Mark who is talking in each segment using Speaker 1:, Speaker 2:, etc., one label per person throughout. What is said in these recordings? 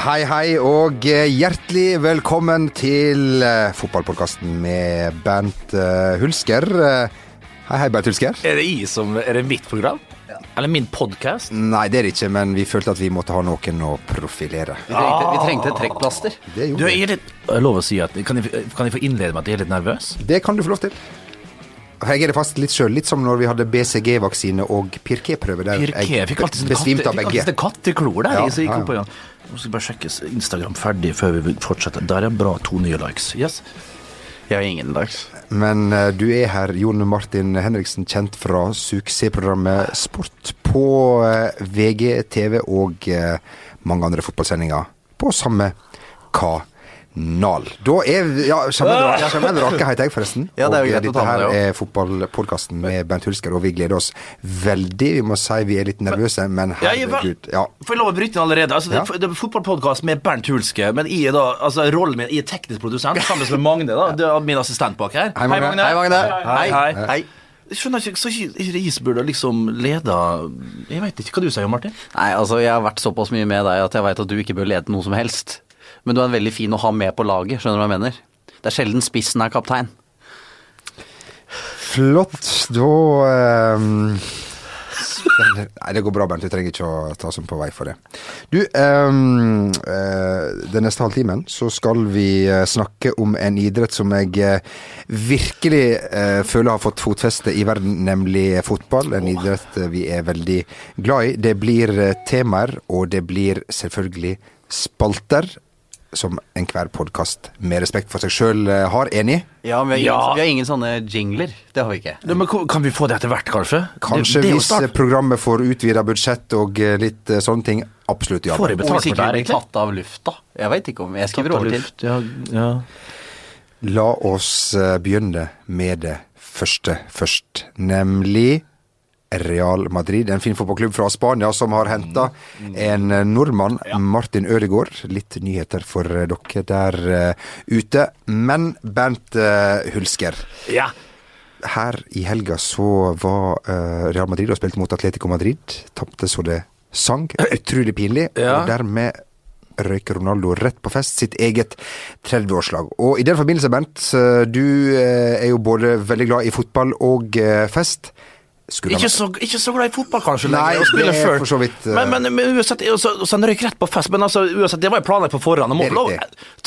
Speaker 1: hei, hei, og eh, hjertelig velkommen til uh, fotballpodkasten med Bernt uh, Hulsker. Hei, hei, Bernt Hulsker.
Speaker 2: Er det i som Er det mitt program? Eller min podkast?
Speaker 1: Nei, det er det ikke, men vi følte at vi måtte ha noen å profilere.
Speaker 3: Vi trengte, vi trengte et trekkplaster.
Speaker 1: Det
Speaker 2: Du,
Speaker 1: gjorde
Speaker 2: jeg er litt Jeg lover å si at Kan jeg, kan jeg få innlede med at jeg er litt nervøs?
Speaker 1: Det kan du få lov til. Jeg er det fast litt sjøl, litt som når vi hadde BCG-vaksine og Pirké-prøve. der
Speaker 2: Pirké. Jeg fikk alltid
Speaker 1: besvimte
Speaker 2: katte,
Speaker 1: av
Speaker 2: fikk alltid katteklor der.
Speaker 1: Ja,
Speaker 2: så jeg
Speaker 1: ja,
Speaker 2: ja. Opp ja. Nå skal jeg bare sjekke Instagram ferdig før vi fortsetter. Der er bra to nye likes. Yes.
Speaker 3: Jeg har ingen likes.
Speaker 1: Men uh, du er her, Jon Martin Henriksen, kjent fra suksessprogrammet Sport på uh, VGTV og uh, mange andre fotballsendinger på samme kanal. Da er Ja, Jamel Rake heter jeg, forresten.
Speaker 3: Ja, det er jo
Speaker 1: og
Speaker 3: greit å
Speaker 1: dette her er fotballpodkasten med Bent Hulsker, og vi gleder oss veldig. Vi må si vi er litt nervøse, men herregud. Ja.
Speaker 2: Får jeg lov å bryte inn allerede? Altså,
Speaker 1: Ja.
Speaker 2: det, det er fotballpodkast med Bernt Hulske, men jeg er da Altså, rollen min Jeg er teknisk produsent sammen med Magne, da. Det er min assistent bak her.
Speaker 1: Hei, Magne.
Speaker 3: Hei, Magne.
Speaker 2: Hei, hei.
Speaker 3: Hei.
Speaker 2: Jeg skjønner ikke, så ikke ikke burde liksom lede Jeg vet ikke hva du sier, Martin?
Speaker 3: Nei, altså jeg har vært såpass mye med deg at jeg veit at du ikke bør lede noe som helst. Men du er veldig fin å ha med på laget, skjønner du hva jeg mener? Det er sjelden spissen er kaptein.
Speaker 1: Flott. Da ehm, Nei, det går bra, Bent. Du trenger ikke å ta oss på vei for det. Du, um, eh, den neste halvtimen så skal vi eh, snakke om en idrett som jeg eh, virkelig uh, føler har fått fotfeste i verden, nemlig fotball. En idrett eh, vi er veldig glad i. Det blir eh, temaer, og det blir selvfølgelig spalter. Som enhver podkast med respekt for seg sjøl har. Enig?
Speaker 3: Ja, men vi har,
Speaker 2: Ja.
Speaker 3: Ingen, vi har ingen sånne jingler. Det har vi ikke.
Speaker 2: Ja, men kan vi få det etter hvert, kanskje?
Speaker 1: Kanskje
Speaker 2: det, det
Speaker 1: hvis programmet får utvida budsjett og eh, litt eh, sånne ting. Absolutt ja.
Speaker 2: Får jeg betalt for det, egentlig?
Speaker 3: tatt av lufta. Jeg veit ikke om Jeg skriver over til.
Speaker 2: Luft, ja, ja.
Speaker 1: La oss eh, begynne med det første først, nemlig Real Madrid, en fin fotballklubb fra Spania som har henta en eh, nordmann, Martin Ødegaard. Litt nyheter for eh, dere der eh, ute. Men Bernt Hulsker,
Speaker 2: ja.
Speaker 1: her i helga så var Real Madrid og spilte mot Atletico Madrid. Tapte så det sang. Utrolig pinlig.
Speaker 2: Ja.
Speaker 1: Og dermed røyker Ronaldo rett på fest, sitt eget 30-årslag. Og i den forbindelse, Bernt, eh, du er jo både veldig glad i fotball og fest.
Speaker 2: Ikke så, ikke så glad i fotball, kanskje,
Speaker 1: Nei,
Speaker 2: lenger.
Speaker 1: det er for så vidt, uh...
Speaker 2: Men, men, men uansett, så, så han røyk rett på fest. Men altså, uansett, det var jo planlagt på forhånd. Han må få lov.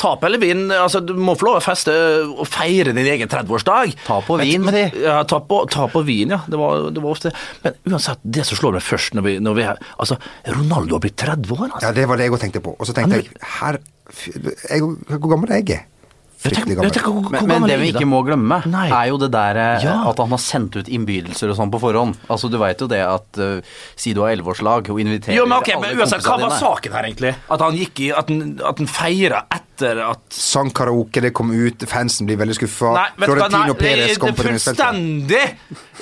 Speaker 2: Tape eller vinn. Altså, du må få lov å feste og feire din egen 30-årsdag.
Speaker 3: Ta på
Speaker 2: Men-
Speaker 3: vin med de.
Speaker 2: Ja, ta på, ta på vin, ja. Det var, det var ofte Men uansett, det som slår meg først når vi, når vi er Altså, Ronaldo har blitt 30 år, altså.
Speaker 1: Ja, det var det jeg òg tenkte på. Og så tenkte
Speaker 2: Han-
Speaker 1: jeg her jeg, Hvor gammel er jeg? Fryktelig
Speaker 2: gammel. tenker- tenker,
Speaker 3: Men, men det vi ikke må glemme,
Speaker 2: Nei.
Speaker 3: er jo det der eh,
Speaker 2: Ja.
Speaker 3: at han har sendt ut innbydelser og sånn på forhånd. Altså Du veit jo det at uh, si du har elleveårslag og inviterer
Speaker 2: Jo, men ok,
Speaker 3: alle
Speaker 2: kompisene dine. hva var saken her, egentlig? At han gikk i At han, at han feira etter at
Speaker 1: Sang karaoke, det kom ut, fansen blir veldig skuffa. Florentino
Speaker 2: det
Speaker 1: Perez
Speaker 2: er
Speaker 1: kom på treningsfeltet.
Speaker 2: fullstendig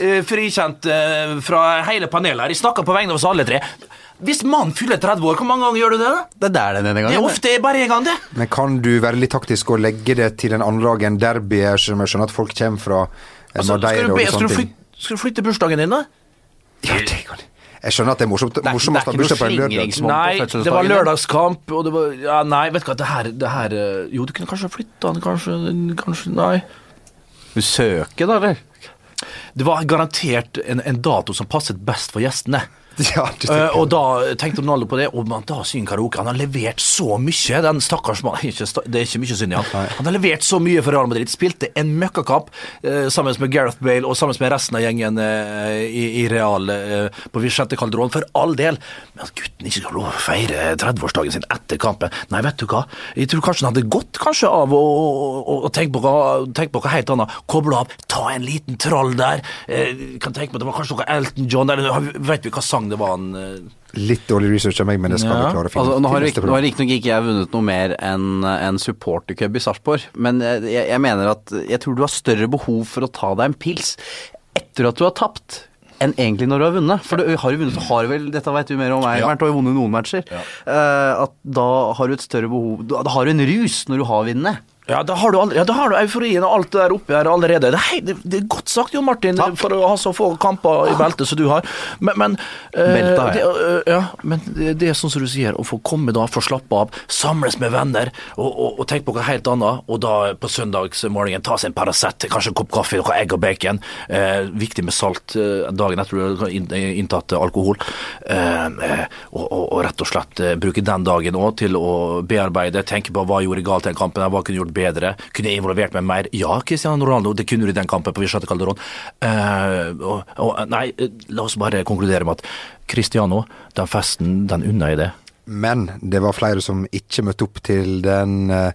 Speaker 2: eh, frikjent eh, fra hele panelet her. Jeg snakker på vegne av oss alle tre. Hvis mannen fyller 30 år, hvor mange ganger gjør du det? da?
Speaker 3: Det er der den ene
Speaker 2: Det er ofte bare en gang, det.
Speaker 1: Men kan du være litt taktisk og legge det til en annen dag enn derby, som jeg skjønner at folk kommer fra eh,
Speaker 2: Altså, skal, du be,
Speaker 1: og
Speaker 2: skal, du flytte, skal du flytte bursdagen din, da?
Speaker 1: Ja, det kan jeg. Jeg skjønner at det er morsomt,
Speaker 3: er-
Speaker 1: morsomt
Speaker 3: det er ikke noe slingringsmonn. på
Speaker 2: Nei, det var lørdagskamp, og det var Ja, nei, vet du hva, det her, det her eh, Jo, du kunne kanskje flytta den, kanskje Kanskje Nei.
Speaker 3: Du søker, da, eller?
Speaker 2: Det var garantert en, en dato som passet best for gjestene.
Speaker 1: Ja, du
Speaker 2: Eh, og da tenkte Ronaldo på det, og man da synger karaoke. Han har levert så mye, den stakkars mannen. Det er ikke mye synd i han. Han har levert så mye for Real Madrid. Spilte en møkkakamp uh, sammen med Gareth Bale og sammen med resten av gjengen uh, i, i Real på Vicente Calderón, for all del. Men at gutten ikke skal lov å feire 30-årsdagen sin etter kampen Nei, vet du hva. Jeg tror kanskje han hadde godt kanskje av å, å, å, å tenke på hva, tenke på hva helt annet. Koble av, ta en liten trall der. Kan tenke meg at det var kanskje noe Elton John, eller vet vi hva sang det var han eh,
Speaker 1: Litt dårlig research av meg, men det skal
Speaker 2: Ja.
Speaker 1: vi klare å finne
Speaker 3: Altså,
Speaker 1: ut
Speaker 3: nå har
Speaker 1: til
Speaker 3: rik-
Speaker 1: neste
Speaker 3: nå har riktignok ikke jeg vunnet noe mer enn en supportercup i Sarpsborg, men jeg, jeg mener at jeg tror du har større behov for å ta deg en pils etter at du har tapt. Enn egentlig når du har vunnet. For du har jo vunnet, så har du vel Dette vet du mer om meg,
Speaker 2: Ja.
Speaker 3: Du har vunnet noen matcher. Eh, at da har du et større behov Da, da har du en rus når du har vunnet.
Speaker 2: Ja, da har du, aldri, ja, da har du euforien og alt det der oppe her allerede. Det er, det, det er godt sagt, Jon Martin, for å ha så få kamper i beltet som du har. Men, men, eh, det, eh, ja, men det, er sånn som du sier, å få komme da, få slappe av, samles med venner og, og, og tenke på noe helt annet. Og da på søndagsmorgenen ta seg en Paracet, kanskje en kopp kaffe, noe egg og bacon. Eh, viktig med salt eh, dagen etter du har inntatt alkohol. Eh, eh, og, og, rett og slett eh, bruke den dagen òg til å bearbeide, tenke på hva jeg gjorde galt den kampen, hva kunne gjort bedre, kunne jeg involvert meg mer? Ja, Cristiano Ronaldo, det kunne du i den kampen på Vicente Calderón. Uh, og, og, nei, eh, la oss bare konkludere med at Cristiano, den festen, den unner jeg det.
Speaker 1: Men det var flere som ikke møtte opp til den eh,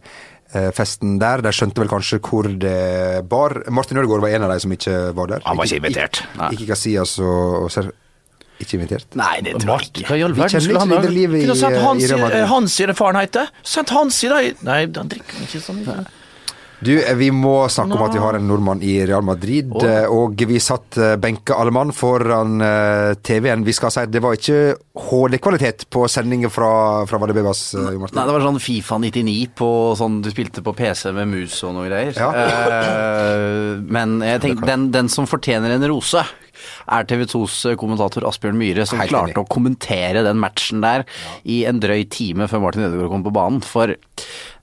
Speaker 1: eh, festen der. De skjønte vel kanskje hvor det bar. Martin Ødegaard var en av de som ikke var der.
Speaker 2: Han var ikke invitert.
Speaker 1: Ikke, ikke Casillas og, og Ikke invitert.
Speaker 3: Nei, det tror jeg ikke.
Speaker 2: hva i all verden skulle han
Speaker 1: ha videre livet i-
Speaker 2: Kunne Hansi,
Speaker 1: i
Speaker 2: Hans,
Speaker 1: Real Madrid.
Speaker 2: eh, Hans i det faren heter. Sendt Hansi, da. Nei, han drikker ikke sånn.
Speaker 1: Du, eh, vi må snakke om at vi har en nordmann i Real Madrid, eh, og vi satt eh, benka alle mann foran eh, TV-en. Vi skal si at det var ikke HD-kvalitet på sendingen fra, fra Vadebebas.
Speaker 3: Nei, det var sånn Fifa 99 på sånn du spilte på PC med mus og noe greier.
Speaker 1: Ja.
Speaker 3: Eh, men jeg tenker, den, den som fortjener en rose, er TV 2s kommentator Asbjørn Myhre, som
Speaker 1: Helt
Speaker 3: klarte
Speaker 1: enig.
Speaker 3: å kommentere den matchen der i en drøy time før Martin Ødegaard kom på banen. For eh,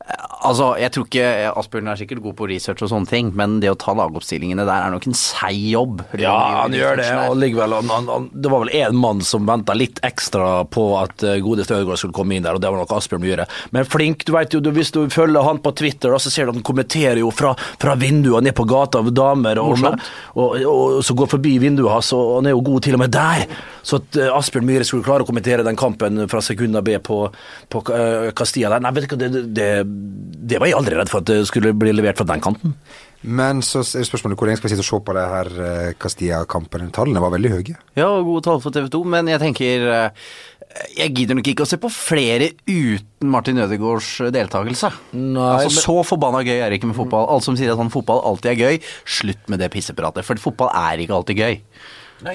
Speaker 3: altså, jeg tror ikke Asbjørn er sikkert god på research og sånne ting, men det å ta lagoppstillingene der er nok en seig jobb.
Speaker 2: Ja, han gjør det. Og likevel, han, han, han, det var vel én mann som venta litt ekstra på at uh, godeste Ødegaard skulle komme inn der, og det var nok Asbjørn Myhre. Men flink, du vet jo, du, hvis du følger han på Twitter, da, så ser du at han kommenterer jo fra, fra vinduet ned på gata av damer, og, og, og, og så går forbi vinduet hans, og han er jo god til og med der. Så at uh, Asbjørn Myhre skulle klare å kommentere den kampen fra sekunda B på, på uh, Castilla der, nei, vet du hva, det, det, det var jeg aldri redd for at det skulle bli levert fra den kanten.
Speaker 1: Men så er spørsmålet hvor lenge skal vi sitte og se på det her eh, Castilla-kampen? Tallene var veldig høye.
Speaker 3: Ja, gode tall for TV 2, men jeg tenker eh, Jeg gidder nok ikke å se på flere uten Martin Ødegaards deltakelse.
Speaker 2: Nei,
Speaker 3: altså,
Speaker 2: men-
Speaker 3: Så forbanna gøy er det ikke med fotball. Alle som sier at sånn fotball alltid er gøy, slutt med det pissepratet. For fotball er ikke alltid gøy.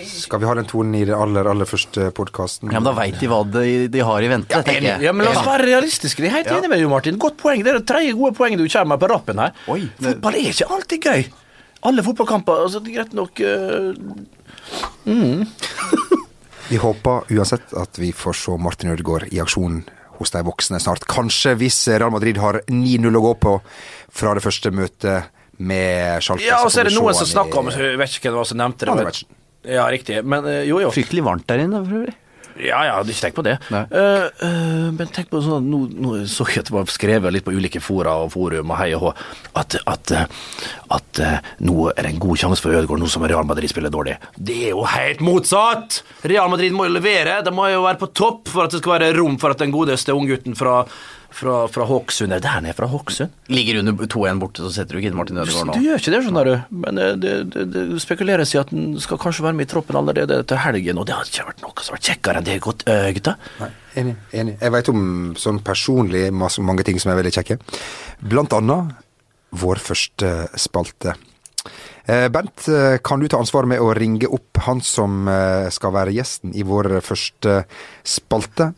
Speaker 1: Skal vi ha den tonen i den aller, aller første podkasten?
Speaker 3: Ja, men Da veit de hva de, de har i vente, tenker jeg.
Speaker 2: Ja, men La oss være realistiske. Jeg er helt enig med deg, Martin. Godt poeng. Det er det tredje gode poenget du kommer med på rappen her.
Speaker 3: Oi, det-
Speaker 2: Fotball er ikke alltid gøy. Alle fotballkamper altså, det er Greit nok øh,
Speaker 1: Vi håper uansett at vi får se Martin Ødegaard i aksjon hos de voksne snart. Kanskje hvis Real Madrid har 9-0 å gå på fra det første møtet med Schalke.
Speaker 2: Ja, og så er det noen som snakker om Jeg vet ikke hvem det var som nevnte det. Ja, riktig. Men øh, jo, jo.
Speaker 3: Fryktelig varmt der inne, for øvrig.
Speaker 2: Ja, ja, ikke tenk på det.
Speaker 3: Uh,
Speaker 2: Eh, eh, men tenk på sånn, nå, nå så jeg at det var skrevet litt på ulike fora og forum og hei og hå, at, at, eh, at uh, nå er det en god sjanse for Ødegaard nå som Real Madrid spiller dårlig. Det er jo helt motsatt! Real Madrid må jo levere, de må jo være på topp for at det skal være rom for at den godeste unggutten fra, fra, fra Hokksund Er der nede fra Hokksund?
Speaker 3: Ligger under 2-1 borte, så setter du ikke inn Martin Ødegaard nå.
Speaker 2: du gjør ikke det, skjønner du. Men eh, det, det, det spekuleres i at han skal kanskje være med i troppen allerede til helgen, og det hadde ikke vært noe som vært kjekkere enn det, godt, eh, gutta.
Speaker 1: Nei, enig. enig. Jeg vet om sånn personlig masse, mange ting som er veldig kjekke. Blant annet vår første spalte. Eh, Bent, eh, kan du ta ansvar med å ringe opp han som skal være gjesten i vår første spalte?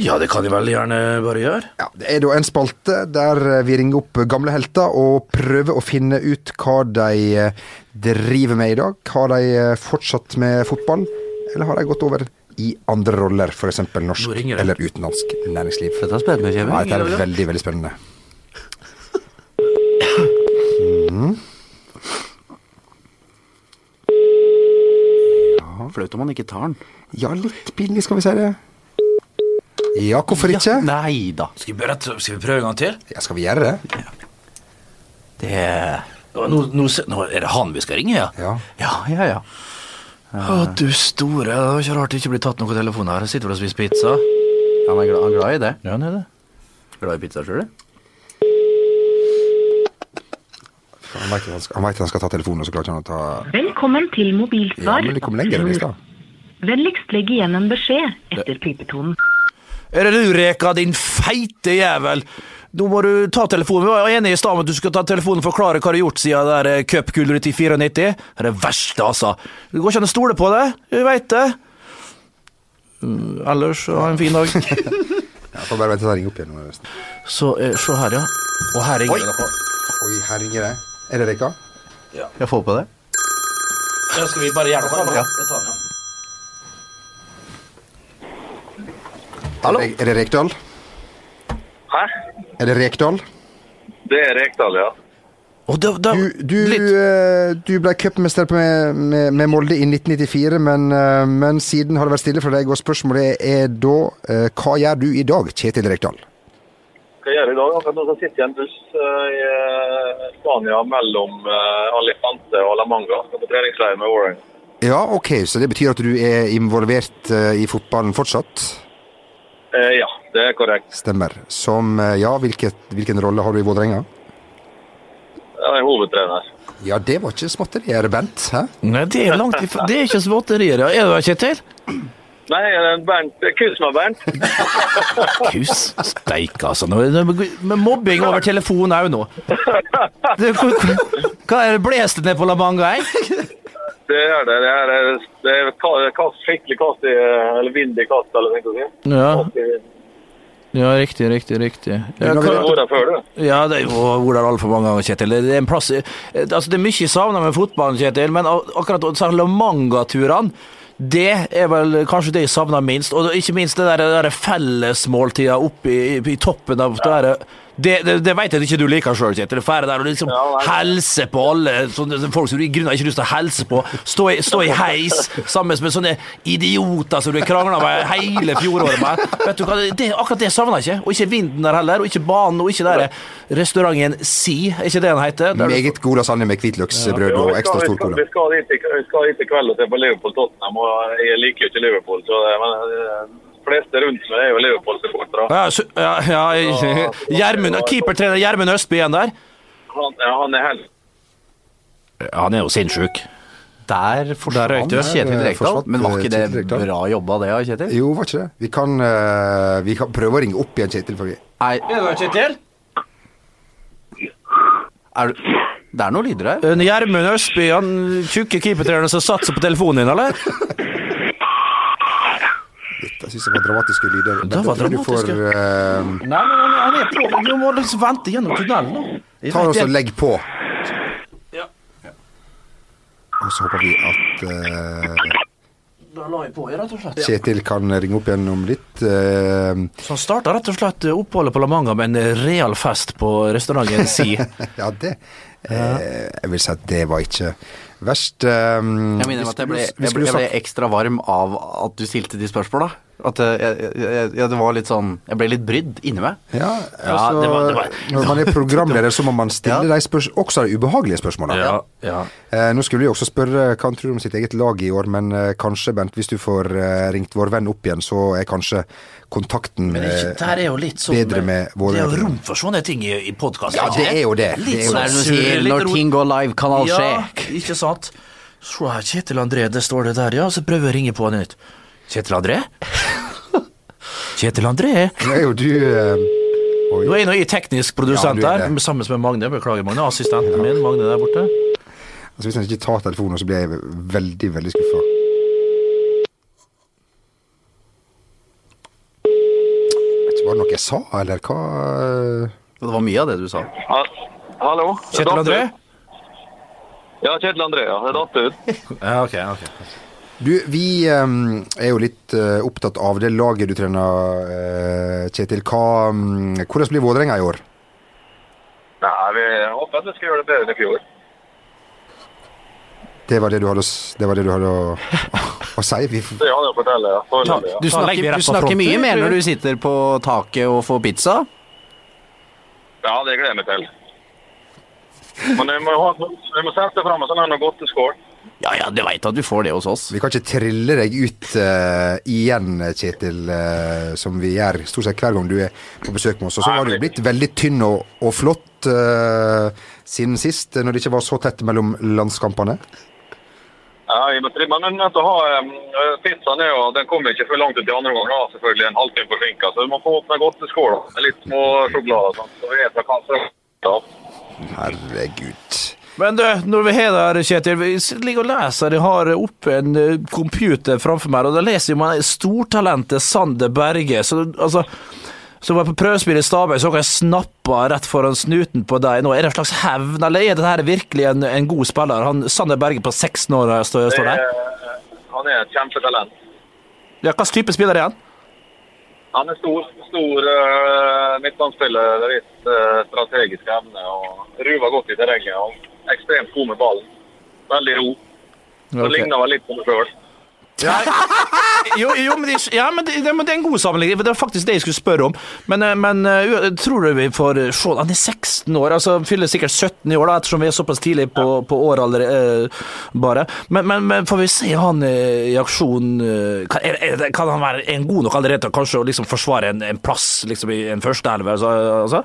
Speaker 2: Ja, det kan de veldig gjerne bare gjøre.
Speaker 1: Ja, Det er da en spalte der eh, vi ringer opp gamle helter og prøver å finne ut hva de eh, driver med i dag. Har de eh, fortsatt med fotball, eller har de gått over i andre roller, f.eks. Norsk eller utenlandsk næringsliv?
Speaker 3: Dette er spennende,
Speaker 1: Ja, dette er veldig, veldig spennende.
Speaker 3: Flaut om man ikke tar den.
Speaker 1: Ja, litt pinlig, skal vi si det. Ja, hvorfor ikke?
Speaker 3: Ja, nei da.
Speaker 2: Skal vi, bare, skal vi prøve en gang til?
Speaker 1: Ja, skal vi gjøre det?
Speaker 3: Det
Speaker 2: Nå, nå, nå, er det han vi skal ringe, ja?
Speaker 1: Ja.
Speaker 3: Ja, ja, ja.
Speaker 2: Å, du store. Det var ikke rart det ikke blir tatt noen telefon her. Sitter vel og spiser pizza.
Speaker 3: Han er glad, han er glad i det.
Speaker 2: Ja, han er det.
Speaker 3: Glad i pizza sjøl,
Speaker 1: Han vet, han skal, han han skal ta telefonen, og så klarer ikke han å ta
Speaker 4: Velkommen til
Speaker 1: Ja, men det kom lenger enn i stad.
Speaker 4: Vennligst legg igjen en beskjed etter pipetonen.
Speaker 2: Er det du, Reka, din feite jævel? Nå må du ta telefonen. Vi var enige i stad om at du skulle ta telefonen og forklare hva du har gjort siden der cupgullet i 94. Det er det verste, altså. Det går ikke an å stole på det. Du veit det. Mm, Ellers, ha en fin dag.
Speaker 1: Jeg får bare vente til jeg ringer opp igjen.
Speaker 2: Så eh, se her, ja. Og her ringer det noe.
Speaker 1: Oi, her ringer det. Er det Reka? Ja.
Speaker 3: Jeg får på det.
Speaker 2: Ja, skal vi bare gjøre noe?
Speaker 3: Ja.
Speaker 2: Jeg tar den, ja.
Speaker 3: Hallo?
Speaker 1: Er det, Rekdal?
Speaker 5: Hæ?
Speaker 1: Er det Rekdal?
Speaker 5: Det er Rekdal, ja.
Speaker 2: Og da, da,
Speaker 1: Du, du,
Speaker 2: litt,
Speaker 1: eh, du ble cupmester med, med, med Molde i 1994, men, eh, men siden har det vært stille for deg. Og spørsmålet er da eh, hva gjør du i dag, Kjetil Rekdal?
Speaker 5: Hva gjør jeg i dag? Akkurat nå sitter jeg i en buss i Spania mellom Alicante og La Manga. Skal på treningsleir med Warren.
Speaker 1: Ja, ok, så det betyr at du er involvert i fotballen fortsatt?
Speaker 5: Eh, ja, det er korrekt.
Speaker 1: Stemmer. Som, eh, ja, hvilket, hvilken rolle har du i Vålerenga?
Speaker 5: Jeg er hovedtrener.
Speaker 1: Ja, det var ikke småtterier, Bent. Hæ?
Speaker 2: Nei, det er langt ifra Det er ikke småtterier. ja. Er du her, Kjetil?
Speaker 5: Nei, det er Bernt, kus meg, Bernt.
Speaker 2: Kus steik, altså. Med mobbing over telefon òg nå. Det, hva, hva er det blåst ned på La Manga, eh?
Speaker 5: Det er det. Det er, det er kast, skikkelig kast i Eller vind i kast, eller hva skal jeg si.
Speaker 2: Ja, ja riktig, riktig, riktig. Ja,
Speaker 5: vært du.
Speaker 2: ja det er jo Ola altfor mange ganger, Kjetil. Det er en plass eh, Altså, det er mye jeg savner med fotballen, Kjetil, men akkurat sånn La Manga-turene det er vel kanskje det jeg savner minst. Og ikke minst det der, der fellesmåltida oppe i, i, i toppen av det der det, det, det vet jeg ikke du liker sjøl, Kjetil. Fære der og liksom helse på alle sånne folk som du i grunnen ikke har lyst til å helse på. Stå i, stå i heis sammen med sånne idioter som du har krangla med hele fjoråret med. Vet du hva, det, Akkurat det savner jeg ikke. Og ikke vinden der heller, og ikke banen, og ikke der restauranten Si, er ikke det den heter?
Speaker 1: Meget god lasagne med hvitløksbrød
Speaker 5: Ja,
Speaker 1: og ekstra stor cola.
Speaker 5: vi, skal dit, i- vi skal dit i kveld og se på Liverpool-Tottenham, og jeg liker jo ikke Liverpool. Så det, men eh, fleste rundt meg er jo Liverpool-supportere.
Speaker 2: Ja, ja, ja, Gjermund, Keepertrener Gjermund Østby igjen der.
Speaker 5: Han, ja, han er helt
Speaker 2: han er jo sinnssyk.
Speaker 3: Der forsvant. Kjetil Rekdal. Men var ikke det bra jobba, det, Kjetil?
Speaker 1: Jo, var ikke det? Vi kan, eh, vi kan prøve å ringe opp igjen, Kjetil. For vi.
Speaker 3: Nei,
Speaker 2: Er du Kjetil?
Speaker 3: er du Det er noen lyder her.
Speaker 2: En Gjermund Østby, han tjukke keepertreneren som satser på telefonen din, eller?
Speaker 1: Jeg syns det var dramatiske lyder.
Speaker 2: Det var
Speaker 1: dramatiske. får
Speaker 2: dramatiske.
Speaker 1: Nei,
Speaker 2: Nei, men han er på. Vi må liksom vente gjennom tunnelen.
Speaker 1: Ta oss og legg på.
Speaker 2: Ja.
Speaker 1: Og så håper vi at uh...
Speaker 2: Da la jeg på, rett og slett.
Speaker 1: Kjetil kan ringe opp igjen om litt. eh,
Speaker 2: Så han starta rett og slett oppholdet på La Manga med en real fest på restauranten Si.
Speaker 1: ja, det eh, Jeg vil si at det var ikke verst. Um,
Speaker 3: Jeg minner om at jeg ble, jeg, ble, jeg ble ekstra varm av at du stilte de spørsmåla. At eh, jeg, jeg, jeg, det var litt sånn Jeg ble litt brydd inni meg.
Speaker 1: Ja,
Speaker 2: Ja,
Speaker 1: altså,
Speaker 2: det var- det var-
Speaker 1: Når man er programleder, så må man stille
Speaker 3: Ja.
Speaker 1: de spørs også de ubehagelige spørsmålene.
Speaker 2: Ja, ja.
Speaker 1: Eh, nå skulle vi også spørre hva han tror om sitt eget lag i år, men eh, kanskje, Bent, hvis du får eh, ringt vår venn opp igjen, så er kanskje kontakten
Speaker 2: Men ikke,
Speaker 1: eh,
Speaker 2: er jo litt sånn
Speaker 1: bedre med våre
Speaker 2: Det er jo rom for sånne ting i, i podkast.
Speaker 1: Ja, det er jo det. Det er
Speaker 2: Litt
Speaker 1: jo
Speaker 3: Det er
Speaker 2: sånn sur,
Speaker 3: sier, når ting går live, kan alt skje.
Speaker 2: Ja, ikke sant? Se her, Kjetil André, det står det der, ja. Så prøver jeg å ringe på han nytt. Kjetil André? Kjetil André?
Speaker 1: Nå er jo du Uh... Oi.
Speaker 2: Nå er jeg nå i teknisk produsent
Speaker 1: Ja, er
Speaker 2: der, sammen med Magne. Beklager, Magne. Assistenten min, Magne der borte.
Speaker 1: Altså, hvis han ikke tar telefonen, så blir jeg veldig, veldig skuffa. Var det noe jeg sa, eller hva?
Speaker 3: Det var mye av det du sa.
Speaker 5: Ha, Hallo?
Speaker 2: Kjetil André?
Speaker 5: Ja, Kjetil André. Ja, det datt ut.
Speaker 2: Ja, ok, ok.
Speaker 1: Du, vi um, er jo litt uh, opptatt av det laget du trener, uh, Kjetil. Hva, um, hvordan blir Vålerenga i år?
Speaker 5: Nei, vi håper at vi skal gjøre det bedre enn i fjor.
Speaker 1: Det var det du hadde, å det var det du hadde å, å si? Vi,
Speaker 5: Det hadde jeg å. Ja.
Speaker 3: Du
Speaker 2: vi
Speaker 3: snakker, du snakker mye mer når du sitter på taket og får pizza.
Speaker 5: ja, det gleder jeg meg til. Men jeg må, jeg må sette fram en sånn godteskål.
Speaker 3: Ja ja, du veit at du får det hos oss.
Speaker 1: vi kan ikke trille deg ut uh, igjen, Kjetil, uh, som vi gjør stort sett hver gang du er på besøk med oss. Og så har du blitt veldig tynn og, og flott uh, siden sist, når det ikke var så tett mellom landskampene.
Speaker 5: Ja, jeg må trimme, men nødt til å ha um, pizzaen er jo, den kommer ikke før langt ut i andre omgang. selvfølgelig en halvtime forsinka, Så du må få åpne godteskåla med litt små sjokolade og sånt. Så vi vet hva kan.
Speaker 1: Herregud.
Speaker 2: Men du, når vi har det her, Kjetil, vi ligger og leser, jeg har oppe en eh, computer framfor meg, og da leser man stortalentet Sander Berge. Så altså Så var jeg på prøvespill i Stabæk, så jeg snappa rett foran snuten på deg nå. Er det en slags hevn, eller er dette virkelig en, en god spiller? Han Sander Berge på 16 år står, står der.
Speaker 5: Er, Han er et kjempetalent.
Speaker 2: Ja, Hvilken type spiller er han?
Speaker 5: Han er stor, stor uh, midtbanespiller, litt uh, strategisk evner og ruver godt i terrenget. Ekstremt god med ballen. Veldig ro. Så
Speaker 2: Ok.
Speaker 5: ligner vel litt på meg sjøl.
Speaker 2: Jo, jo men, det, ja, men det, det, det er en god sammenligning. Det var faktisk det jeg skulle spørre om. Men, eh, men eh, tror du vi får se Han er 16 år, altså fyller sikkert 17 i år, da, ettersom vi er såpass tidlig på, på året allerede. eh, bare. Men, men, men får vi se han eh, i aksjon eh, kan, er, er, kan han være en god nok allerede til kanskje å liksom forsvare en, en plass liksom, i en førsteelver? Altså, altså?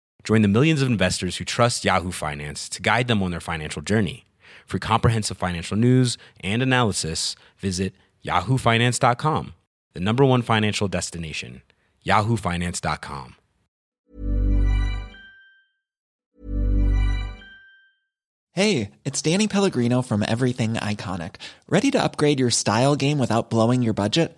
Speaker 6: Join the millions of investors who trust Yahoo Finance to guide them on their financial journey. For comprehensive financial news and analysis, visit yahoofinance.com, the number one financial destination, yahoofinance.com.
Speaker 7: Hey, it's Danny Pellegrino from Everything Iconic. Ready to upgrade your style game without blowing your budget?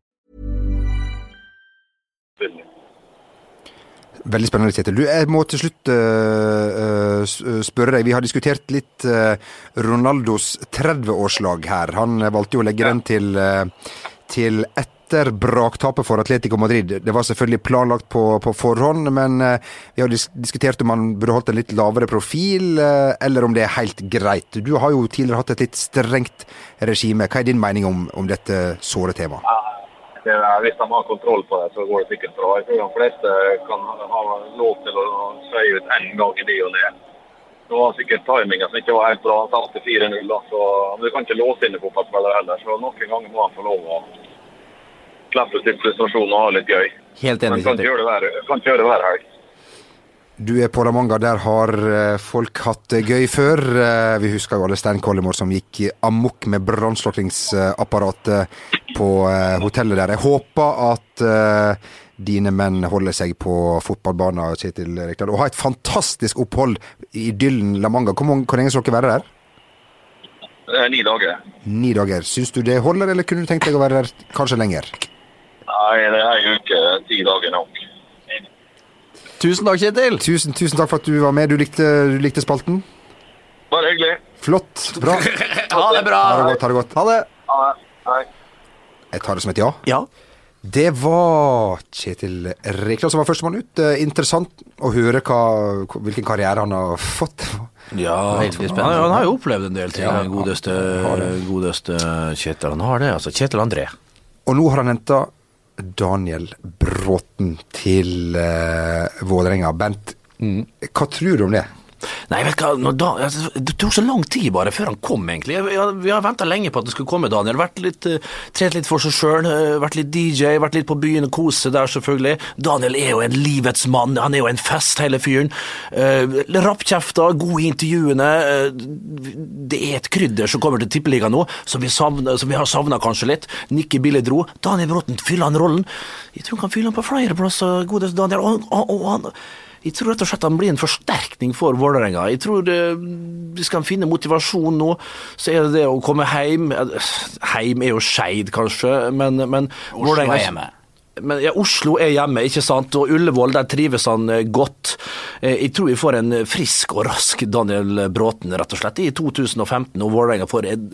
Speaker 1: Veldig spennende, Kjetil. Du, jeg må til slutt uh, spørre deg. Vi har diskutert litt uh, Ronaldos 30-årslag her. Han valgte jo å legge den til, til etter braktapet for Atletico Madrid. Det var selvfølgelig planlagt på, på forhånd, men vi har dis diskutert om han burde holdt en litt lavere profil, eller om det er helt greit. Du har jo tidligere hatt et litt strengt regime. Hva er din mening om, om dette såre temaet?
Speaker 5: Det er, hvis de har kontroll på det, så går det sikkert bra. Jeg tror de fleste kan ha lov til å sveie ut én gang i ny og ne. Det var sikkert timinga som ikke var helt bra. Han tapte 4-0, så men du kan ikke låse inn en fotballspiller heller. Så noen ganger må han få lov å slippe sitt frustrasjon og ha litt gøy.
Speaker 3: Helt
Speaker 5: Men
Speaker 3: enig,
Speaker 5: hver, kan ikke gjøre det hver helg.
Speaker 1: Du er på La Manga, der har eh, folk hatt det gøy før. Eh, Vi husker jo alle Stein Kollimor som gikk amok med brannslukningsapparatet på eh, hotellet der. Jeg håper at dine menn holder seg på fotballbanen, Kjetil Rekdal. Og ha et fantastisk opphold i idyllen La Manga. Hvor, mange, hvor lenge skal dere være der?
Speaker 5: Er ni dager.
Speaker 1: Ni dager. Syns du det holder, eller kunne du tenkt deg å være der kanskje lenger?
Speaker 5: Nei, det er ei uke. Ti dager nok.
Speaker 3: Tusen takk, Kjetil!
Speaker 1: Tusen, tusen takk for at du var med. Du likte, du likte spalten?
Speaker 5: Bare hyggelig.
Speaker 1: Flott. Bra.
Speaker 2: Ha det bra!
Speaker 1: Ha det godt. Ha det godt.
Speaker 3: Ha det!
Speaker 5: Ha det. Hei.
Speaker 1: Jeg tar det som et ja.
Speaker 3: Ja.
Speaker 1: Det var Kjetil Rekdal som var førstemann ut. Eh, Interessant å høre hva, hvilken karriere han har fått.
Speaker 2: Ja, han, han har jo opplevd en del ting,
Speaker 1: Ja,
Speaker 2: godeste, godeste Kjetil. Han har det, altså. Kjetil André.
Speaker 1: Og nå har han henta Daniel Bråten til uh, Vålerenga. Bent, hva tror du om det?
Speaker 2: Nei, vet du hva, da, det tok så lang tid bare før han kom, egentlig. Vi har, venta lenge på at det skulle komme, Daniel. Vært litt, uh, Trent litt for seg sjøl, vært litt DJ, vært litt på byen og kose seg der, selvfølgelig. Daniel er jo en livets mann, han er jo en fest, hele fyren. Uh, Rappkjefta, god i intervjuene. Det er et krydder som kommer til Tippeligaen nå, som vi, savner, som vi har savna kanskje litt. Nikki Bille dro. Daniel Bråten fyller han rollen. Jeg tror han kan fylle han på flere plasser, godeste Daniel. Og, og, og han jeg tror rett og slett han blir en forsterkning for Vålerenga. Jeg tror det, hvis han finne motivasjon nå, så er det det å komme hjem Heim er jo Skeid, kanskje, men, men
Speaker 3: er hjemme
Speaker 2: men ja, Oslo er hjemme, ikke sant, og Ullevål der trives han eh, godt. Eh, jeg tror vi får en frisk og rask Daniel Bråten, rett og slett, i 2015, og Vålerenga får en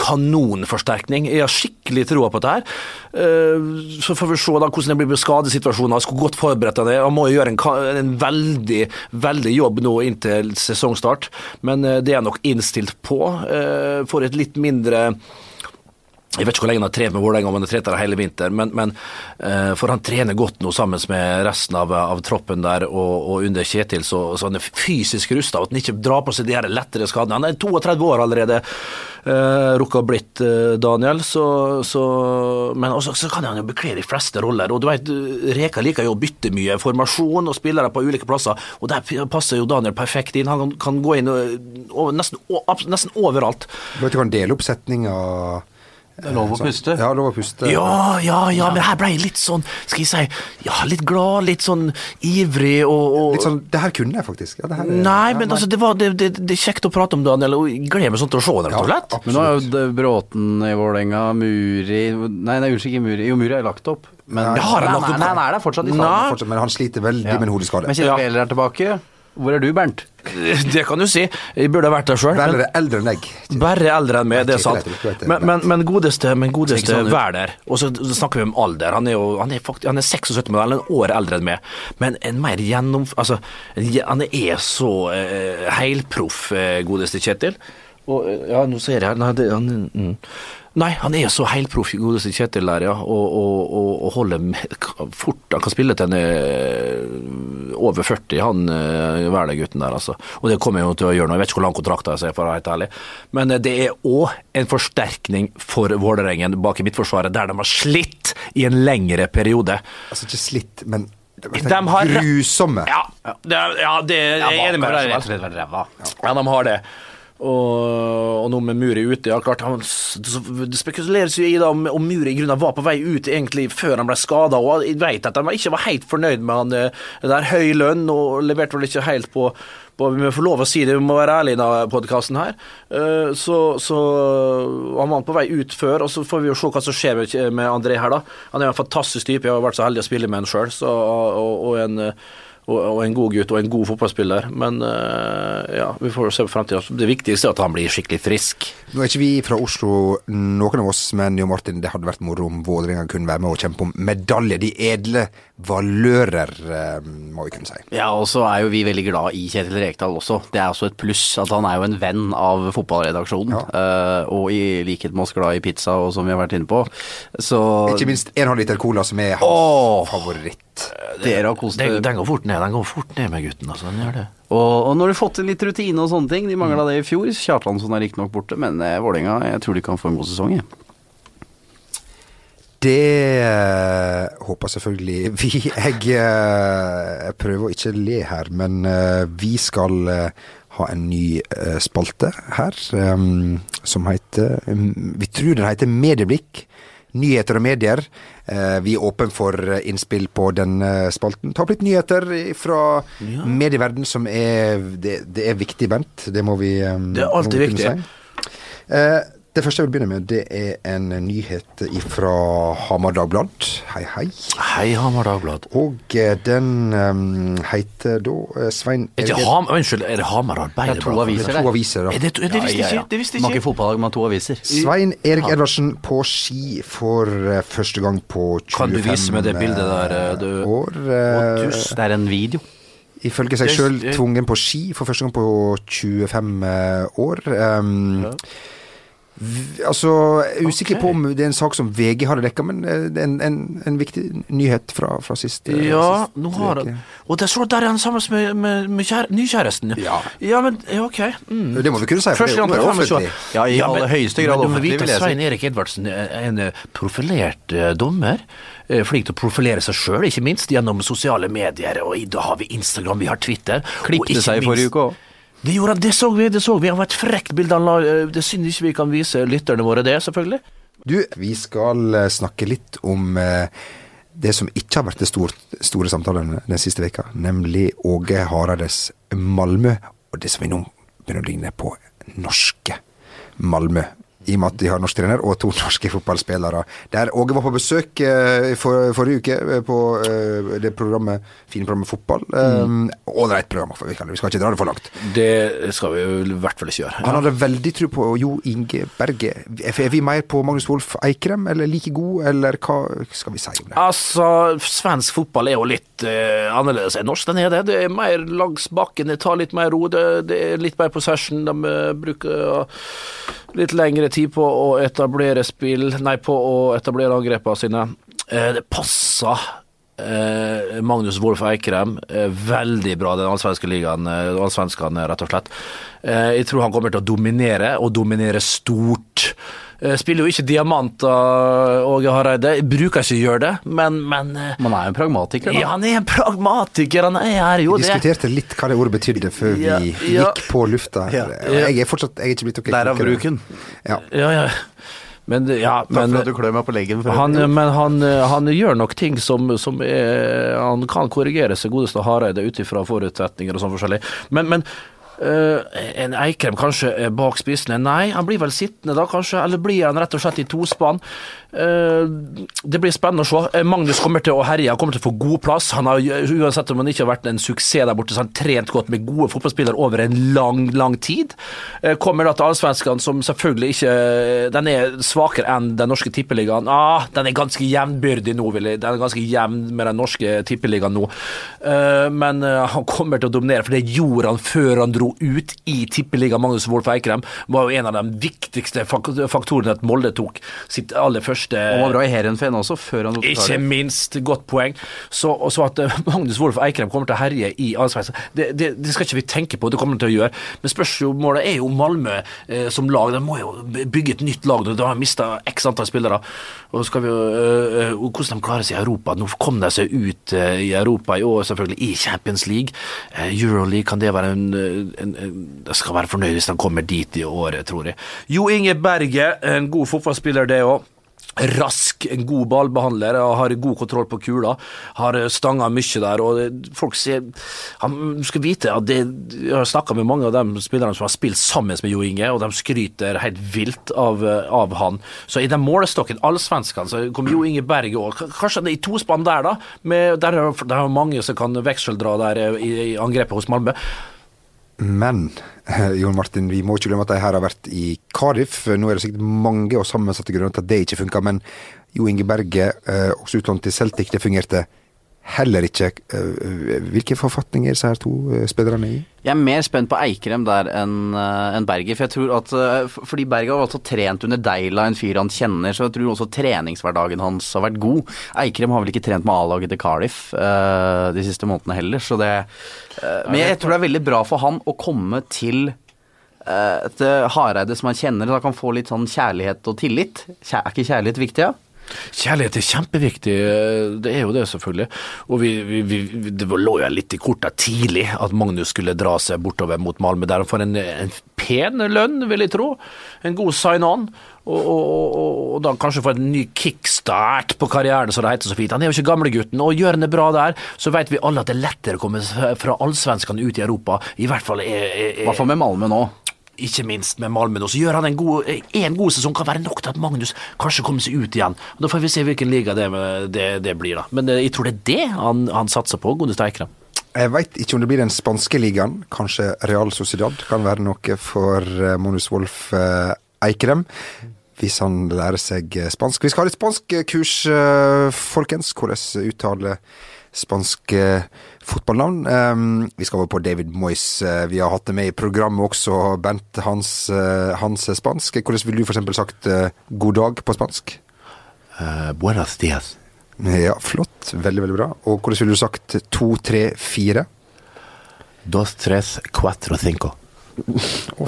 Speaker 2: kanonforsterkning. Jeg har skikkelig troa på dette her. Eh, så får vi se da hvordan det blir med skadesituasjonen. Han skulle godt forberedt det. Han må gjøre en, en, veldig, veldig jobb nå inntil sesongstart, men det er nok innstilt på. For et litt mindre jeg vet ikke hvor lenge han har trent med Vålerenga, om han har trent der hele vinteren, men, men uh, for han trener godt nå sammen med resten av, av troppen der, og, og, under Kjetil, så, så han er fysisk rusta. At han ikke drar på seg de her lettere skadene. Han er 32 år allerede, uh, rukka blitt, uh, Daniel, så, så Men også, så kan han jo bekle de fleste roller. Og du vet, Reka liker jo å bytte mye formasjon og spillere på ulike plasser, og der passer jo Daniel perfekt inn. Han kan, gå inn over, nesten, nesten overalt.
Speaker 1: Du vet, du kan dele setninga
Speaker 3: det er lov å puste.
Speaker 1: Ja, lov å puste.
Speaker 2: Ja, ja, ja, men her ble jeg litt sånn, skal jeg si, ja, litt glad, litt sånn ivrig og, og
Speaker 1: Litt sånn Det her kunne jeg faktisk. Ja, her,
Speaker 2: nei, men nei. altså, det, var, det, det, det, er kjekt å prate om, Daniel, og jeg gleder meg sånn til å se det, rett og slett.
Speaker 3: Men nå er jo Bråten i Vålerenga, Muri Nei, nei, unnskyld, ikke Muri. Jo, Muri er lagt opp. Men
Speaker 2: ja, har han lagt opp?
Speaker 3: Nei, han er der fortsatt i.
Speaker 1: Men han sliter veldig med en hodeskade.
Speaker 3: Men Kjell Wæler er tilbake. Hvor er du, Bernt?
Speaker 2: Det kan du si. Jeg burde vært der sjøl.
Speaker 1: Bare eldre enn deg.
Speaker 2: Bare eldre enn meg, det er sant. Men, men, men godeste, men godeste vær der. Og så snakker vi om alder. Han er jo han er, faktisk, han er 76, men han er en år eldre enn meg. Men en mer gjennom... Altså, han er så uh, heilproff, uh, godeste Kjetil. Og, ja, nå ser jeg her Nei, det, han, mm. Nei, han er så heilproff, godeste Kjetil der, ja. Og, og, og holder fort Han kan spille til han er over 40, han Wæler-gutten der, altså. Og det kommer jo til å gjøre noe. Jeg vet ikke hvor lang kontrakt jeg er, for å være helt ærlig. Men det er òg en forsterkning for Vålerengen bak i midtforsvaret, der de har slitt i en lengre periode.
Speaker 1: Altså ikke slitt, men
Speaker 2: de har
Speaker 1: grusomme.
Speaker 2: Ja, det, ja, det er jeg enig med deg i. Ja, de har det. Og, og nå med Muri ute ja, klart, han, Det spekuleres jo i da, om, om Muri i grunnen var på vei ut egentlig før han ble skada. Og jeg vet at han ikke var helt fornøyd med han eh, der høy lønn, og leverte vel ikke helt på, Vi må få lov å si det, vi må være ærlige i denne podkasten her. Eh, så, så han var på vei ut før, og så får vi jo se hva som skjer med, André her, da. Han er jo en fantastisk type, jeg har vært så heldig å spille med han sjøl, og, og en og, og, en god gutt og en god fotballspiller. Men uh, ja, vi får se på fremtida. Det viktigste er at han blir skikkelig frisk.
Speaker 1: Nå er ikke vi fra Oslo, noen av oss, men Jo Martin, det hadde vært moro om Vålerenga kunne være med og kjempe om medalje. De edle valører, uh, må vi kunne si.
Speaker 3: Ja, og så er jo vi veldig glad i Kjetil Rekdal også. Det er også et pluss at han er jo en venn av fotballredaksjonen. Ja. Uh, og i likhet med oss glad i pizza, og som vi har vært inne på. Så
Speaker 1: Ikke minst en halv liter cola, som er hans oh, favoritt.
Speaker 2: Dere har kost dere. Den går fort ned, den går fort ned med gutten, altså. Den gjør det.
Speaker 3: Og, og når du har fått inn litt rutine og sånne ting, de mangla det i fjor. Kjartansson er riktignok borte, men eh, Vålerenga, jeg tror de kan få en god sesong, jeg.
Speaker 1: Det uh, håper selvfølgelig vi. Jeg, uh, jeg prøver å ikke le her, men vi skal ha en ny spalte her som heter um, Vi tror den heter Medieblikk. Nyheter og medier. vi er åpne for innspill på den spalten. Ta opp litt nyheter fra ja. medieverden som er det, det, er viktig, Bent. Det må vi
Speaker 2: Det er alltid viktig.
Speaker 1: Si. Det første jeg vil begynne med, det er en nyhet fra Hamar Dagblad. Hei, hei.
Speaker 2: Hei, Hamar Dagblad.
Speaker 1: Og eh, den um, heter da uh, Svein
Speaker 2: er det Ham Unnskyld, er det Hamar Arbeiderblad?
Speaker 3: Det er to aviser.
Speaker 1: Det, er to aviser
Speaker 2: det, to, det, visste ikke. ja, ja. ikke.
Speaker 3: Mange fotballag med to aviser.
Speaker 1: Svein Erik Edvardsen på ski for uh, første gang på 25
Speaker 2: Kan du vise meg det bildet der, du?
Speaker 1: år.
Speaker 3: Uh, det er en video.
Speaker 1: Ifølge seg sjøl tvungen på ski for første gang på 25 år. Um, ja. Altså, jeg er usikker på om det er en sak som VG hadde dekka, men eh, en, en, en viktig nyhet fra, fra sist. eh,
Speaker 2: Ja,
Speaker 1: sist
Speaker 2: nå har han Og det står der er han sammen med, med, med kjære, nykjæresten.
Speaker 1: Ja.
Speaker 2: ja, men ja, OK. Mm.
Speaker 1: Det må vi kunne si, for det er
Speaker 2: på
Speaker 1: jo
Speaker 2: 25
Speaker 1: offentlig.
Speaker 3: Ja, i aller høyeste grad
Speaker 2: men du må
Speaker 3: offentlig,
Speaker 2: vite
Speaker 3: vil jeg
Speaker 2: at. Svein Erik Edvardsen er en eh, profilert uh, dommer. Flink til å profilere seg sjøl, ikke minst gjennom sosiale medier. Og i- da har vi Instagram, vi har Twitter. ikke
Speaker 3: seg i forrige uke òg.
Speaker 2: Det gjorde han, det så vi. det så vi. Han var et frekt bilde. han la, eh, Det er synd ikke vi kan vise lytterne våre det, selvfølgelig.
Speaker 1: Du, vi skal eh, snakke litt om eh, det som ikke har vært det store, store samtalen den siste veka, nemlig Åge Hareides Malmö, og det som vi nå begynner å ligne på norske Malmö. I og med at de har norsk trener og to norske fotballspillere. Der Åge var på besøk eh, for, forrige uke eh, på eh, det programmet, fine programmet Fotball. Ålreit program, for vi, kan, vi skal ikke dra det for langt.
Speaker 2: Det skal vi i hvert fall ikke gjøre.
Speaker 1: Han hadde veldig tro på Jo Inge Berge. Er vi mer på Magnus Wolff Eikrem, eller like god, eller hva skal vi si om det?
Speaker 2: Altså, svensk fotball er jo litt eh, annerledes enn norsk. Den er det. Det er mer langs bakken, det tar litt mer ro. Det, det er litt mer possession. De eh, bruker eh, litt lengre tid på å etablere spill Nei, på å etablere angrepene sine. Eh, det passer eh, Magnus Wolff Eikrem eh, veldig bra, den allsvenske ligaen, allsvenskene, rett og slett. Jeg tror han kommer til å dominere, og dominere stort. Eh, Spiller jo ikke diamanter, Åge Hareide. Bruker ikke å gjøre det, men, men eh,
Speaker 3: Man er jo en pragmatiker, da.
Speaker 2: ja, han er en pragmatiker, han er jo
Speaker 1: Vi
Speaker 2: det.
Speaker 1: diskuterte litt hva det ordet betydde før vi
Speaker 2: Ja, ja.
Speaker 1: gikk på lufta.
Speaker 3: Ja.
Speaker 1: Jeg er fortsatt jeg er ikke blitt ok.
Speaker 3: Derav bruken.
Speaker 1: Ja.
Speaker 2: Ja, ja. Men, ja,
Speaker 3: Takk for at du klør meg på leggen.
Speaker 2: han, men han, han gjør nok ting som, som er Han kan korrigere seg, godeste Hareide, ut ifra forutsetninger og sånn forskjellig. Men, men øh, en Eikrem kanskje bak spissene? Nei, han blir vel sittende da, kanskje. Eller blir han rett og slett i tospann? Uh, det blir spennende å se. Eh, Magnus kommer til å herje, han kommer til å få god plass. Han har, Uansett om han ikke har vært en suksess der borte, så har han trent godt med gode fotballspillere over en lang, lang tid. Uh, Kommer da til allsvenskene, som selvfølgelig ikke Den er svakere enn den norske tippeligaen. Ah, den er ganske jevnbyrdig nå, vil jeg. Den er ganske jevn med den norske tippeligaen nå. Men han kommer til å dominere, for det gjorde han før han dro ut i tippeliga. Magnus Wolff Eikrem var jo en av de viktigste faktorene at Molde tok sitt aller første
Speaker 3: Han var bra i Heerenveen også, før han tok
Speaker 2: ikke minst godt poeng. Så, så at eh, Magnus Wolff Eikrem kommer til å herje i Allsveits, det, det, det skal ikke vi tenke på, det kommer han til å gjøre. Men spørsmålet er jo Malmö eh, som lag. De må jo bygge et nytt lag. De har mista x antall spillere. Og skal vi jo, øh, eh, hvordan de klarer seg i Europa. Nå kom de seg ut øh, i Europa i år, selvfølgelig, i Champions League. Euroleague, kan det være en, en, skal være fornøyd hvis han kommer dit i året, tror jeg. Jo Inge Berge, en god fotballspiller, det òg. Rask, en god ballbehandler, har god kontroll på kula. Har stanga mye der. og folk sier han skal vite at det, Jeg har snakka med mange av de spillerne som har spilt sammen med Jo Inge, og de skryter helt vilt av, av han. Så i den målestokken, allsvenskene, så kom Jo Inge Berge òg. Kanskje han er i tospann der, da. Med, der er det er mange som kan vekseldra der eh, i, i angrepet hos Malmö.
Speaker 1: Men eh, Jon Martin, vi må ikke glemme at de her har vært i Cardiff. Nå er det sikkert mange og sammensatte grunner til at det ikke funka, men Jo Inge Berge, eh, også utlånt til Celtic, det fungerte heller ikke. Hvilke forfatninger forfatning er to eh, spillerne i?
Speaker 3: Jeg er mer spent på Eikrem der enn en Berger. For jeg tror at eh, Fordi Berger har også trent under Deila, en fyr han kjenner, så jeg tror også treningshverdagen hans har vært god. Eikrem har vel ikke trent med A-laget til Cardiff uh, de siste månedene heller, så det uh, Men jeg tror det er veldig bra for han å komme til uh, et eh, Hareide som han kjenner, da kan få litt sånn kjærlighet og tillit. Er ikke kjærlighet viktig, ja?
Speaker 2: Kjærlighet er kjempeviktig, det er jo det selvfølgelig. Og vi, vi, vi, det lå jo litt i korta tidlig at Magnus skulle dra seg bortover mot Malmö, der han får en, en pen lønn, vil jeg tro. En god sign-on. Og, og, og, og da kanskje få en ny kickstart på karrieren, som det heter så fint. Han er jo ikke gamlegutten, og gjør han det bra der, så vet vi alle at det er lettere å komme fra allsvenskene ut i Europa. I hvert fall er, er,
Speaker 3: I hvert fall med Malmö nå.
Speaker 2: Ikke minst med Malmö nå, så gjør han en god, en god sesong. Kan være nok til at Magnus kanskje kommer seg ut igjen. Da får vi se hvilken liga det, det, det blir, da. Men eh, jeg tror det er det han, han satser på, Gode Steikere.
Speaker 1: Jeg veit ikke om det blir den spanske ligaen. Kanskje Real Sociedad kan være noe for Monus Wolf eh, Eikrem. Hvis han lærer seg eh, spansk. Vi skal ha litt spanskkurs, kurs folkens. Hvordan uttale spansk eh, fotballnavn. Um, vi skal over på David Moyes. Eh, vi har hatt det med i programmet også, Bent. Hans, eh, hans spansk. Hvordan ville du f.eks. sagt uh, god dag på spansk?
Speaker 8: Buenas dias.
Speaker 1: Ja, flott. Veldig, veldig bra. Og hvordan ville du sagt to, tre, fire?
Speaker 8: Dos, tres, cuatro, cinco.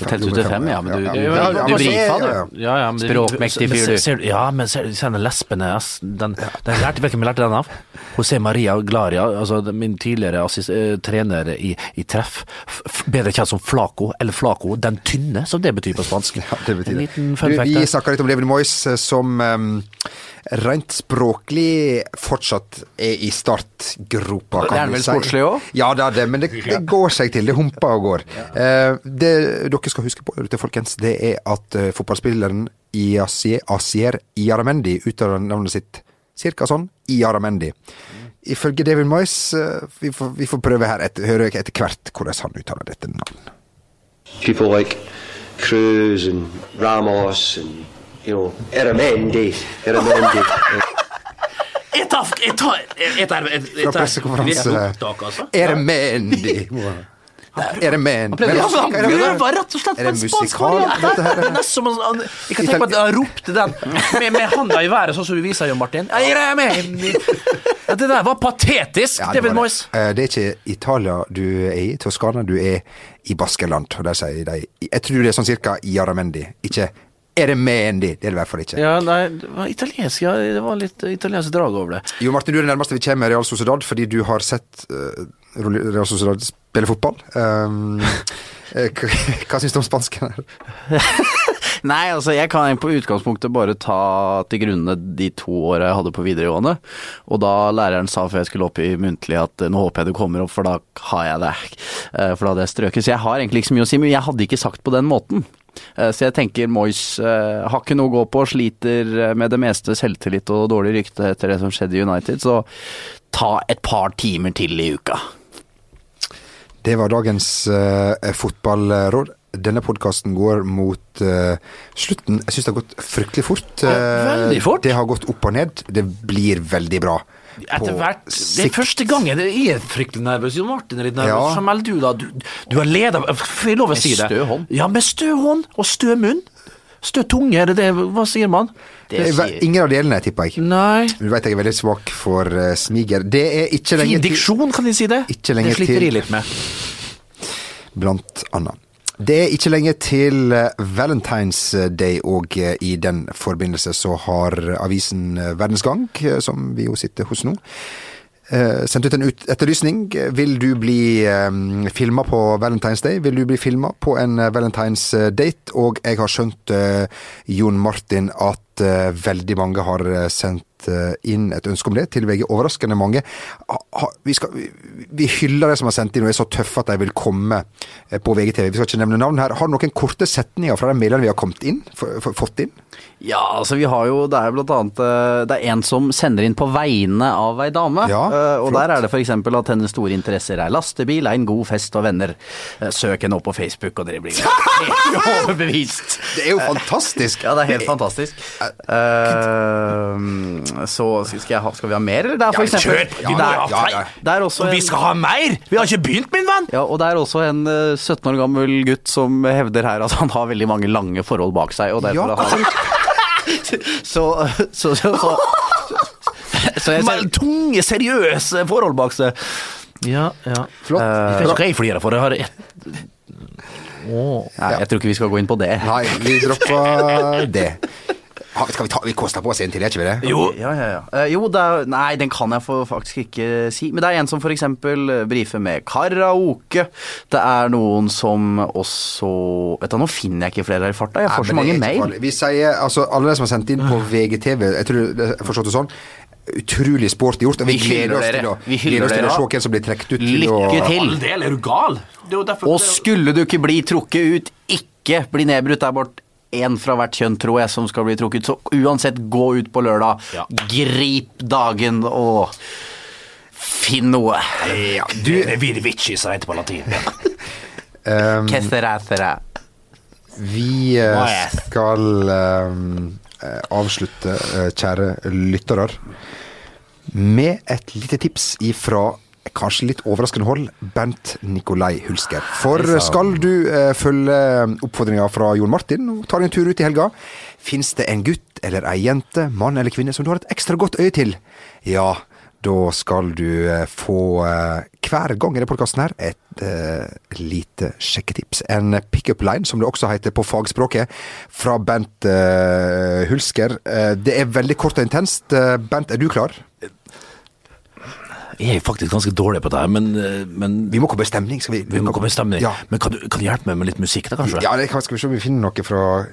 Speaker 3: Telte ut til fem, ja, men du-
Speaker 1: Ja,
Speaker 3: du- du
Speaker 1: ja,
Speaker 3: brifa,
Speaker 1: du. ja.
Speaker 2: Ja,
Speaker 3: Språkmektig fyr, du.
Speaker 2: Ja, men ser, du den lespene ass, den, den lærte, vi, du hvem lærte den av? José Maria Glaria, altså min tidligere assist, eh, trener i, i treff. Bedre kjent som Flaco, eller Flaco, den tynne, som det betyr på spansk.
Speaker 1: Ja, det betyr det. Du, vi
Speaker 2: snakker
Speaker 1: snakka litt om Levin Moyes, eh, som um, rent språklig fortsatt er i startgropa.
Speaker 3: Det er vel sportslig også?
Speaker 1: Ja, det er det, men det, det går seg til. Det humper og går. Ja. det dere skal huske på, folkens, det er at eh, fotballspilleren Asier Iaramendi uttaler navnet sitt cirka sånn. Iaramendi. Ifølge David Moyes eh, vi, får, vi får prøve her, etter, høre etter hvert hvordan han uttaler dette navnet.
Speaker 9: people like Cruz and Ramos and you know Eramendi, Eramendi.
Speaker 2: Jeg tar Jeg tar Jeg tar jeg
Speaker 1: Fra pressekonferanse.
Speaker 2: Er det opptak, altså.
Speaker 1: Eremendi. Eremendi.
Speaker 2: Men han
Speaker 1: er det?
Speaker 2: prøver rett og slett
Speaker 1: Er
Speaker 2: på en spansk
Speaker 1: musikal,
Speaker 2: variant. Det er nesten som han- Jeg kan tenke på at han ropte den med, med handa i været, sånn som du viser, Jon Martin. Eremendi. Ja, det der var patetisk,
Speaker 1: Ja, det
Speaker 2: David Moyes.
Speaker 1: det. Eh, Det er ikke Italia du er i, Toskana. Du er i Baskeland. Og der sier de Jeg tror det er sånn cirka Iaramendi, ikke Eremendi. Det er det i hvert fall ikke.
Speaker 2: Ja, nei, det var italiensk, ja. Det var litt italiensk drag over det.
Speaker 1: Jo Martin, du er det nærmeste vi kommer Real Sociedad, fordi du har sett uh, Real Sociedad spille fotball. Um, hva, syns du om spansken her?
Speaker 3: Nei, altså jeg kan på utgangspunktet bare ta til grunne de to åra jeg hadde på videregående. Og da læreren sa før jeg skulle opp i muntlig at eh, nå håper jeg du kommer opp, for da har jeg det. For da hadde jeg strøket. Så jeg har egentlig ikke så mye å si, men jeg hadde ikke sagt på den måten. Eh, Så jeg tenker Moyes eh, har ikke noe å gå på, sliter eh, med det meste selvtillit og dårlig rykte etter det som skjedde i United, så ta et par timer til i uka.
Speaker 1: Det var dagens fotballråd. Denne podkasten går mot uh, slutten. Jeg syns det har gått fryktelig fort. Eh,
Speaker 2: veldig fort.
Speaker 1: Det har gått opp og ned. Det blir veldig bra.
Speaker 2: Etter
Speaker 1: På
Speaker 2: hvert Det er første gangen jeg er fryktelig nervøs. Jo Martin er litt nervøs.
Speaker 1: Ja.
Speaker 2: Så melder du, da. Du, du har leda Får jeg lov å si det?
Speaker 3: stø hånd.
Speaker 2: Ja, med stø hånd og stø munn. Stø tunge, er det det Hva sier man?
Speaker 1: Det er ve- ingen av delene, tipper jeg.
Speaker 2: Nei
Speaker 1: Du vet jeg er veldig svak for uh, smiger. Det er ikke lenge
Speaker 2: Fin diksjon, kan de si det?
Speaker 1: Ikke lenge
Speaker 2: det sliter
Speaker 1: til.
Speaker 2: jeg litt med.
Speaker 1: blant annet. Det er ikke lenge til eh, Valentine's Day, og eh, i den forbindelse så har avisen Verdensgang, eh, som vi jo sitter hos nå, sendt ut en etterlysning. Vil du bli filma på Valentine's Day? Vil du bli filma på en Valentine's Date? Og jeg har skjønt, Jon Martin, at veldig mange har eh, eh, inn et ønske om det, til VG. Overraskende mange. Vi, skal, vi, hyller de som har sendt inn, og er så tøffe at de vil komme eh, på VGTV. Vi skal ikke nevne navn her. Har du noen korte setninger fra de mailene vi har kommet inn, fått inn?
Speaker 3: Ja, altså vi har jo Det er blant annet eh, Det er en som sender inn på vegne av ei dame.
Speaker 1: Ja,
Speaker 3: eh, og
Speaker 1: flott.
Speaker 3: der er det f.eks. at hennes store interesser er lastebil, er en god fest og venner. Eh, Søk henne opp på Facebook, og dere blir helt overbevist.
Speaker 1: Det er jo fantastisk!
Speaker 3: Ja, det er helt fantastisk. Uh, så skal, ha, skal vi ha mer, eller? Det er for
Speaker 2: Ja, kjør! Ja,
Speaker 3: er,
Speaker 2: ha flere.
Speaker 3: det er også
Speaker 2: en, vi skal ha mer! Vi har ikke begynt, min venn!
Speaker 3: ja, og det er også en eh, 17 år gammel gutt som hevder her at han har veldig mange lange forhold bak seg, og derfor
Speaker 1: Ja,
Speaker 3: har han så, så, så, så, så, så jeg,
Speaker 2: Men tunge, seriøse forhold bak seg. Ja, ja.
Speaker 1: Flott.
Speaker 2: Jeg vet ikke jeg flirer for. Jeg har ett
Speaker 3: Nei, jeg tror ikke vi skal gå inn på det.
Speaker 1: Nei, vi dropper det. Ha, skal vi ta Vi koster på oss en til, er ikke vi det?
Speaker 2: Jo,
Speaker 3: Ja, ja, ja. Uh, jo, det er, nei, den kan jeg for, faktisk ikke si. Men det er en som f.eks. brifer med karaoke. Det er noen som også Vet du, Nå finner jeg ikke flere her i farta. Jeg får
Speaker 1: Nei,
Speaker 3: så mange mail.
Speaker 1: Vi sier, altså Alle de som har sendt inn på VGTV, jeg tror det er forstått det sånn, utrolig sporty gjort. Og vi,
Speaker 3: Vi
Speaker 1: gleder oss til å,
Speaker 3: Vi
Speaker 1: gleder oss til å se hvem som blir trukket ut. til
Speaker 3: Lykke
Speaker 1: å-
Speaker 3: til.
Speaker 2: all del, er du gal? Det er jo
Speaker 3: Og skulle du ikke bli trukket ut, ikke bli nedbrutt. der er bare én fra hvert kjønn, tror jeg, som skal bli trukket. Så uansett, gå ut på lørdag.
Speaker 2: Ja.
Speaker 3: Grip dagen og finn noe.
Speaker 1: Ja,
Speaker 2: Du, det er Virvici, som heter på latin.
Speaker 1: um, vi eh, skal um, avslutte, eh, kjære lyttere, med et lite tips ifra Kanskje litt overraskende hold, Bent Nikolai Hulsker. For skal du eh, følge oppfordringa fra Jon Martin og ta deg en tur ut i helga, fins det en gutt eller ei jente, mann eller kvinne, som du har et ekstra godt øye til? Ja, da skal du eh, få eh, hver gang i denne podkasten her et eh, lite sjekketips. En pickup line, som det også heter på fagspråket, fra Bent eh, Hulsker. Eh, det er veldig kort og intenst. Bent, er du klar?
Speaker 2: Jeg er faktisk ganske dårlig på det her, men, eh, men
Speaker 1: Vi må komme i stemning. Skal vi,
Speaker 2: vi må komme i stemning.
Speaker 1: Ja.
Speaker 2: Men kan du, kan du hjelpe meg med litt musikk, da, kanskje?
Speaker 1: Ja, det kan, skal vi se om vi finner noe fra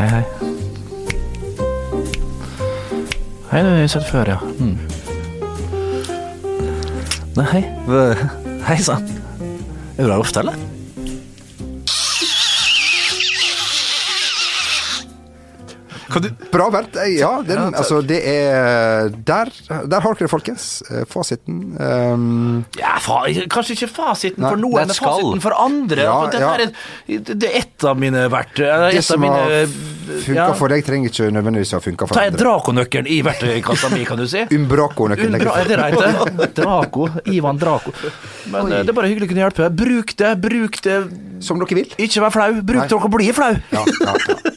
Speaker 2: Hei, hei. Hei, du har sett før, ja. Mm. Nei, hei. Hei sann. Er du her ofte, eller?
Speaker 1: Bra, Bent. Eh, Ja, den, altså, det er Der, der har dere det, folkens. Eh, Fasiten. Um,
Speaker 2: Ja, fa kanskje ikke fasiten
Speaker 1: Nei,
Speaker 2: for noen, men
Speaker 3: skall.
Speaker 2: fasiten for andre.
Speaker 1: Ja,
Speaker 2: det,
Speaker 1: ja.
Speaker 2: er, det er ett av mine verktøy.
Speaker 1: det
Speaker 2: Et av
Speaker 1: som
Speaker 2: mine
Speaker 1: har funka
Speaker 2: ja.
Speaker 1: for deg, trenger ikke nødvendigvis å funke for
Speaker 2: Ta en
Speaker 1: andre.
Speaker 2: drakonøkkelen i verktøykassa mi, kan du si.
Speaker 1: Umbraco-nøkkelen.
Speaker 2: Umbra, er det det? Draco. Ivan Draco. Men
Speaker 1: Oi.
Speaker 2: eh, det er bare hyggelig å kunne hjelpe. Bruk det, bruk det.
Speaker 1: Som dere vil.
Speaker 2: Ikke vær flau. Bruk
Speaker 1: Nei.
Speaker 2: det dere blir flau.
Speaker 1: Ja, ja, ja.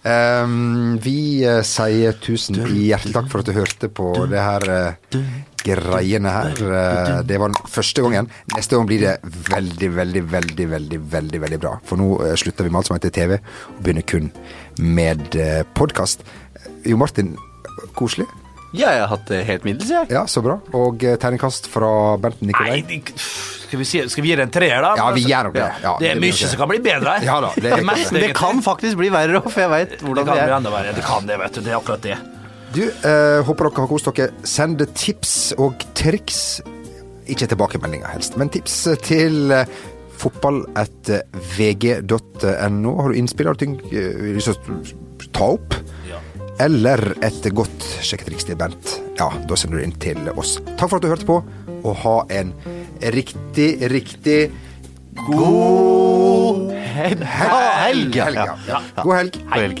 Speaker 1: Um, vi uh, sier tusen hjertelig takk for at du hørte på det her uh, greiene her. Uh, det var den første gangen. Neste gang blir det veldig, veldig, veldig, veldig veldig, veldig bra. For nå slutter vi med alt som heter TV, og begynner kun med podkast. Jo Martin, koselig.
Speaker 3: Ja, jeg har hatt det helt middels, jeg.
Speaker 1: Ja, så bra. Og uh, tegningkast fra Bent
Speaker 2: Nei,
Speaker 1: Nikolai.
Speaker 2: det- skal vi, si, skal vi gi det en treer, da?
Speaker 1: Ja, vi gjør nok det. Ja,
Speaker 2: det er
Speaker 1: blir
Speaker 2: mye
Speaker 1: nok det.
Speaker 2: som kan bli bedre her.
Speaker 1: Ja da, det er
Speaker 2: meste,
Speaker 3: Det
Speaker 2: egentlig.
Speaker 3: kan faktisk bli verre òg, for jeg veit
Speaker 2: det
Speaker 3: hvordan
Speaker 2: kan
Speaker 3: det
Speaker 2: bli
Speaker 3: er.
Speaker 2: enda verre. Det kan det, vet du. Det er akkurat det.
Speaker 1: Du, eh, håper dere har kost dere. Send tips og triks. Ikke tilbakemeldinger, helst, men tips til eh, fotball Har du innspill? Har du ting eh, lyst til å ta opp? Eller et godt sjekketriks til Bent? Ja, da sender du inn til oss. Takk for at du hørte på, og ha en riktig, riktig god
Speaker 3: Helg.
Speaker 1: God helg.
Speaker 3: God helg.